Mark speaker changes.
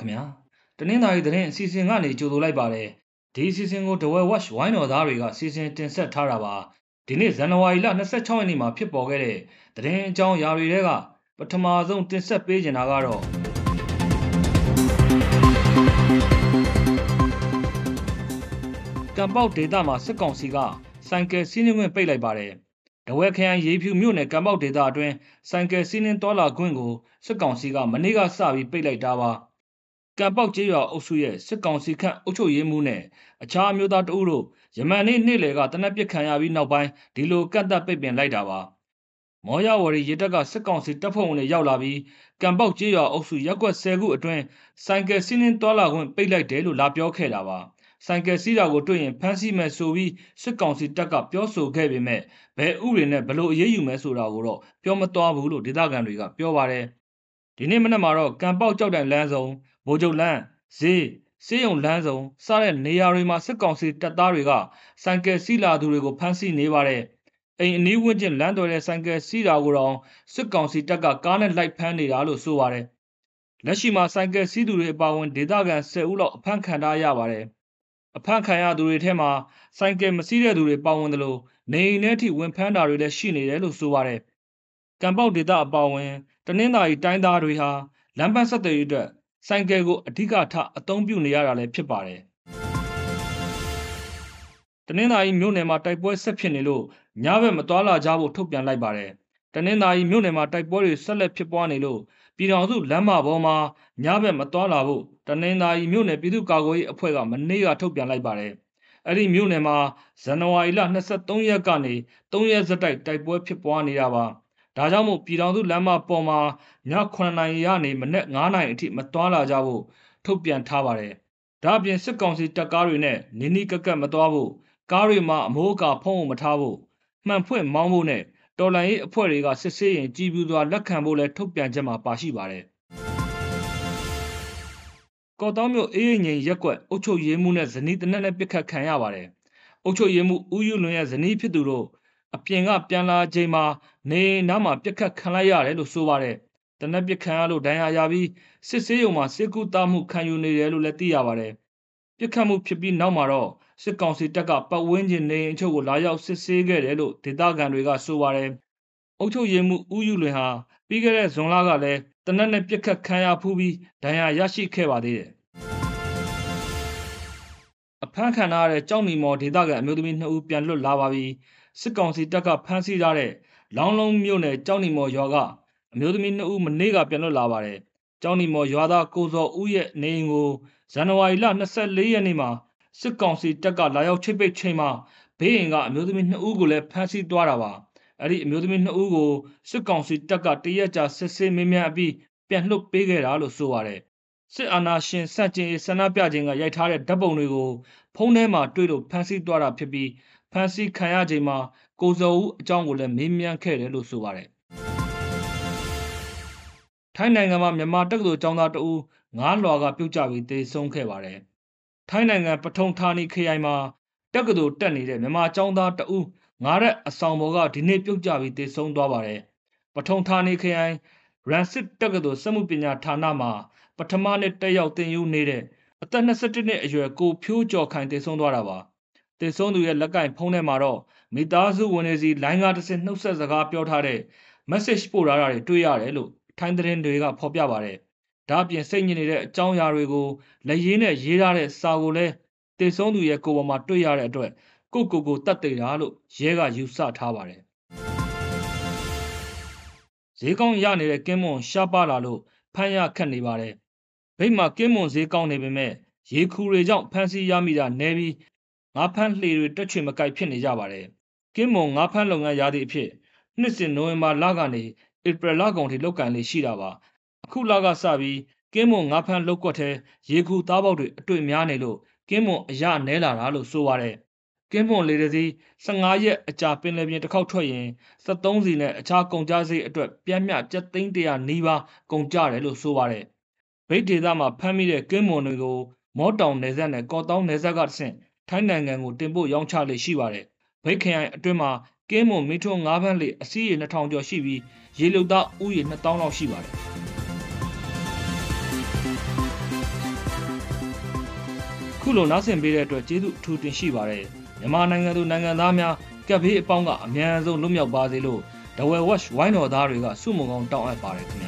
Speaker 1: ခင်ဗျာတနင်္သာရီသတင်းအစီအစဉ်ကနေကြိုဆိုလိုက်ပါတယ်ဒီအစီအစဉ်ကို The Well Watch ဝိုင်းတော်သားတွေကစီစဉ်တင်ဆက်ထားတာပါဒီနေ့ဇန်နဝါရီလ26ရက်နေ့မှာဖြစ်ပေါ်ခဲ့တဲ့သတင်းအကြောင်းအရာတွေကပထမဆုံးတင်ဆက်ပေးချင်တာကတော့ကံပေါက်ဒေတာမှာစစ်ကောင်စီကစိုင်းကယ်စီးနှင်းခွင့်ပိတ်လိုက်ပါတယ်တဝဲခရိုင်ရေဖြူမြို့နယ်ကံပေါက်ဒေသအတွင်းစိုင်းကယ်စီးနှင်းတော်လာခွင့်ကိုစစ်ကောင်စီကမနေ့ကစပြီးပိတ်လိုက်တာပါ ကံပေါက်ကျေးရွာအုပ်စုရဲ့စစ်ကောင်စီခန့်အုပ်ချုပ်ရေးမှူးနဲ့အခြားအမျိုးသားတအုပ်တို့ယမန်နေ့နေ့လယ်ကတနက်ပစ်ခံရပြီးနောက်ပိုင်းဒီလိုကန့်သက်ပိတ်ပင်လိုက်တာပါမော်ရဝရီရေတပ်ကစစ်ကောင်စီတပ်ဖွဲ့ဝင်တွေရောက်လာပြီးကံပေါက်ကျေးရွာအုပ်စုရက်ကွက်10ခုအတွင်းစိုင်းကယ်စီးနှင်းတော်လာခွင့်ပိတ်လိုက်တယ်လို့လာပြောခဲ့တာပါဆိုင်ကယ်စီးတာကိုတွေ့ရင်ဖမ်းဆီးမယ်ဆိုပြီးစစ်ကောင်စီတပ်ကပြောဆိုခဲ့ပေမဲ့ဘယ်ဥပဒေနဲ့ဘလို့အရေးယူမယ်ဆိုတာကိုတော့ပြောမသွားဘူးလို့ဒေသခံတွေကပြောပါတယ်ဒီနေ့မနက်မှာတော့ကံပေါက်ကြောက်တိုင်လမ်းဆော င်ဗိုလ်ချုပ်လန်းဈေးစေးရုံလမ်းဆောင်စတဲ့နေရာတွေမှာစစ်ကောင်စီတပ်သားတွေကဆိုင်ကယ်စီးလာသူတွေကိုဖမ်းဆီးနေပါတယ်အိမ်အနီးဝန်းကျင်လမ်းတော်တဲ့ဆိုင်ကယ်စီးတာကိုတော့စစ်ကောင်စီတပ်ကကားနဲ့လိုက်ဖမ်းနေတာလို့ဆိုပါတယ်လက်ရှိမှာဆိုင်ကယ်စီးသူတွေအပါအဝင်ဒေသခံ10ဦးလောက်အဖမ်းခံထားရပါတယ်အဖမ်းခံရသူတွေထဲမှာဆိုင်ကယ်မစီးတဲ့သူတွေပါဝင်တယ်လို့နေအိမ်ထဲထိဝင်ဖမ်းတာတွေလည်းရှိနေတယ်လို့ဆိုပါတယ်။ကံပေါက်ဒေသအပါအဝင်တနင်္သာရီတိုင်းသားတွေဟာလမ်းပန်းဆက်သွယ်ရေးအတွက် ဆိုင်ကယ်ကိုအဓိကထားအသုံးပြုနေရတာလည်းဖြစ်ပါတယ်။တနင်္သာရီမြို့နယ်မှာတိုက်ပွဲဆက်ဖြစ်နေလို့ညဘက်မသွားလာကြဖို့ထုတ်ပြန်လိုက်ပါတယ်။တနင်္သာရီမြို့နယ်မှာတိုက်ပွဲတွေဆက်လက်ဖြစ်ပွားနေလို့ပြည်ထောင်စုလမ်းမပေါ်မှာညဘက်မသွားလာဖို့တနင်္သာရီမြို့နယ်ပြည်သူ့ကာကွယ်ရေးအဖွဲ့ကမနေ့ကထုတ်ပြန်လိုက်ပါတယ်။အဲ့ဒီမြို့နယ်မှာဇန်နဝါရီလ23ရက်ကနေ3ရက်ဇက်တိုက်တိုက်ပွဲဖြစ်ပွားနေတာပါ။ ဒါကြောင့်မို့ပြည်ထောင်စုလမ်းမပေါ်မှာည9နာရီကနေမနက်9နာရီအထိမသွားလာကြဖို့ထုတ်ပြန်ထားပါတယ်။ဒါ့အပြင်စစ်ကောင်စီတပ်ကားတွေနဲ့နင်းနီးကက်ကက်မသွားဖို့ကားတွေမှာအမိုးအကာဖုံးမထားဖို့မှန်ဖွင့်မောင်းဖို့နဲ့တော်လန်ရေးအဖွဲ့တွေကစစ်ဆေးရင်ကြည်ပြူစွာလက်ခံဖို့လည်းထုတ်ပြန်ချက်မှာပါရှိပါတယ်။ကော့တောင်းမြို့အေးငိန်ရက်ကွက်အုတ်ချုပ်ရေးမှုနဲ့ဇနီးတနက်နဲ့ပြစ်ခတ်ခံရပါတယ်။အုတ်ချုပ်ရေးမှုဦးယူလွန်ရဲ့ဇနီးဖြစ်သူတို့ အပြင်ကပြန်လာချိန်မှာနေနားမှာပြစ်ခတ်ခံလိုက်ရတယ်လို့ဆိုပါတယ်။တနက်ပြစ်ခံရလို့ဒဏ်ရာရပြီးစစ်ဆေးရုံမှာစစ်ကူတာမှုခံယူနေတယ်လို့လည်းသိရပါတယ်။ပြစ်ခတ်မှုဖြစ်ပြီးနောက်မှာတော့စစ်ကောင်စီတပ်ကပတ်ဝန်းကျင်နေအချို့ကိုလာရောက်စစ်ဆေးခဲ့တယ်လို့ဒေသခံတွေကဆိုပါတယ်။အုပ်ချုပ်ရေးမှုဦးယူလွင်ဟာပြီးခဲ့တဲ့ဇွန်လကလည်းတနက်နဲ့ပြစ်ခတ်ခံရဖူးပြီးဒဏ်ရာရရှိခဲ့ပါသေးတယ်။ အဖမ်းခံရတဲ့ကြောက်နီမော်ဒေသခံအမျိုးသမီး2ဦးပြန်လွတ်လာပါပြီ။စစ်ကောင်စီတပ်ကဖမ်းဆီးထားတဲ့လောင်းလုံးမြို့နယ်ကြောက်နီမော်ရွာကအမျိုးသမီး2ဦးမနေ့ကပြန်လွတ်လာပါတယ်။ကြောက်နီမော်ရွာသားကိုစောဦးရဲ့နေအိမ်ကိုဇန်နဝါရီလ24ရက်နေ့မှာစစ်ကောင်စီတပ်ကလာရောက်ချိတ်ပိတ်ချိန်မှာဘေးအိမ်ကအမျိုးသမီး2ဦးကိုလည်းဖမ်းဆီးသွားတာပါ။အဲ့ဒီအမျိုးသမီး2ဦးကိုစစ်ကောင်စီတပ်ကတရက်ကြာစစ်ဆေးမင်းများအပြီးပြန်လွှတ်ပေးခဲ့တာလို့ဆိုပါတယ်။ စစ်အာဏာရှင်စန့်ကျင်ရေးဆန္ဒပြခြင်းကရိုက်ထားတဲ့ဓာတ်ပုံတွေကို ဖုန်းထဲမှာတွေ့လို့ဖမ်းဆီးသွားတာဖြစ်ပြီးဖမ်းဆီးခံရချိန်မှာကိုစောဦးအကြောင်းကိုလည်းမေးမြန်းခဲ့တယ်လို့ဆိုပါတယ်။ထိုင်းနိုင်ငံမှာမြန်မာတက္ကသိုလ်ကျောင်းသားတဦးငားလွာကပြုတ်ကျပြီးသေဆုံးခဲ့ပါတယ်။ထိုင်းနိုင်ငံပထုံဌာနီခရိုင်မှာတက္ကသိုလ်တက်နေတဲ့မြန်မာကျောင်းသားတဦးငားတဲ့အဆောင်ပေါ်ကဒီနေ့ပြုတ်ကျပြီးသေဆုံးသွားပါတယ်။ပထုံဌာနီခရိုင်ရန်စစ်တက္ကသိုလ်စက်မှုပညာဌာနမှာ ပထမနှစ်တက်ရောက်သင်ယူနေတဲ့အသက်21နှစ်အရွယ်ကိုဖြိုးကျော်ခိုင်တည်ဆုံးသွားတာပါတည်ဆုံးသူရဲ့လက်ကင်ဖုန်းထဲမှာတော့မိသားစုဝင်တွေစီလိုင်းကားတစ်စင်နှုတ်ဆက်စကားပြောထားတဲ့ message ပို့ထားတာတွေတွေ့ရတယ်လို့ထိုင်းသတင်းတွေကဖော်ပြပါတယ်ဒါအပြင်စိတ်ညစ်နေတဲ့အကြောင်းအရာတွေကိုလက်ရင်းနဲ့ရေးထားတဲ့စာကိုလည်းတည်ဆုံးသူရဲ့ကိုယ်ပေါ်မှာတွေ့ရတဲ့အတွက်ကိုကိုကိုတတ်သိတာလို့ရဲကယူဆထားပါတယ်ဈေးကောင်းရနေတဲ့ကင်းမွန်ရှားပါလာလို့ဖမ်းရခက်နေပါတယ်။ ဗိတ်မှာကင်းမွန်ဈေးကောင်းနေပေမဲ့ရေခူတွေကြောင့်ဖမ်းဆီးရမိတာနည်းပြီးငါးဖမ်းလှေတွေတက်ချွေမကိုက်ဖြစ်နေကြပါတယ်။ကင်းမွန်ငါးဖမ်းလုပ်ငန်းရာသီအဖြစ်နှစ်စဉ်နိုဝင်ဘာလကနေဧပြီလကုန်ထိလုပ်ကင်လေးရှိတာပါ။အခုလကစပြီးကင်းမွန်ငါးဖမ်းလုပ်ကွက်ထဲရေခူသားပေါက်တွေအတွေ့များနေလို့ကင်းမွန်အရနဲလာတာလို့ဆိုပါတယ်ကင်းပွန်လေတစီ15ရက်အကြာပင်လယ်ပြင်တစ်ခေါက်ထွက်ရင်73စီနဲ့အခြားကုန်ကြစည်အတွက်ပြင်းမြကျပ်သိန်း100နီးပါးကုန်ကြတယ်လို့ဆိုပါတယ်။ ဗိတ်ဒေသမှာဖမ်းမိတဲ့ကင်းမွန်တွေကိုမော့တောင်နယ်စပ်နဲ့ကော့တောင်းနယ်စပ်ကဆင့်ထိုင်းနိုင်ငံကိုတင်ပို့ရောင်းချလေရှိပါတယ်။ဗိတ်ခရိုင်အတွင်းမှာကင်းမွန်မီထွန်း9ဖန်းလေအစီးရေ2000ကျော်ရှိပြီးရေလုံသားဥရေ2000လောက်ရှိပါတယ်။အခုလိုနားဆင်ပေးတဲ့အတွက်ကျေးဇူးအထူးတင်ရှိပါတယ်မြန်မာနိုင်ငံသူနိုင်ငံသားများကပ်ဘေးအပေါင်းကအမြန်ဆုံးလွတ်မြောက်ပါစေလို့ The Well Watch ဝိုင်းတော်သားတွေကဆုမွန်ကောင်းတောင်းအပ်ပါတယ်ခင်ဗျာ